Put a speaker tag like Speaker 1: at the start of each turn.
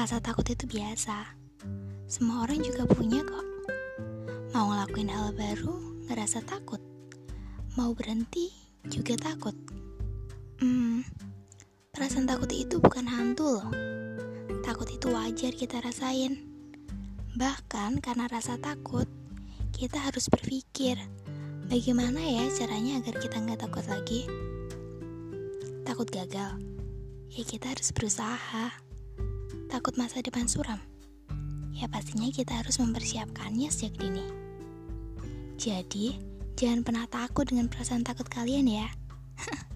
Speaker 1: Rasa takut itu biasa. Semua orang juga punya kok. Mau ngelakuin hal baru, ngerasa takut. Mau berhenti, juga takut. Hmm, perasaan takut itu bukan hantu loh. Takut itu wajar kita rasain. Bahkan karena rasa takut, kita harus berpikir, bagaimana ya caranya agar kita nggak takut lagi? Takut gagal, ya kita harus berusaha. Takut masa depan suram, ya pastinya kita harus mempersiapkannya sejak dini. Jadi, jangan pernah takut dengan perasaan takut kalian ya.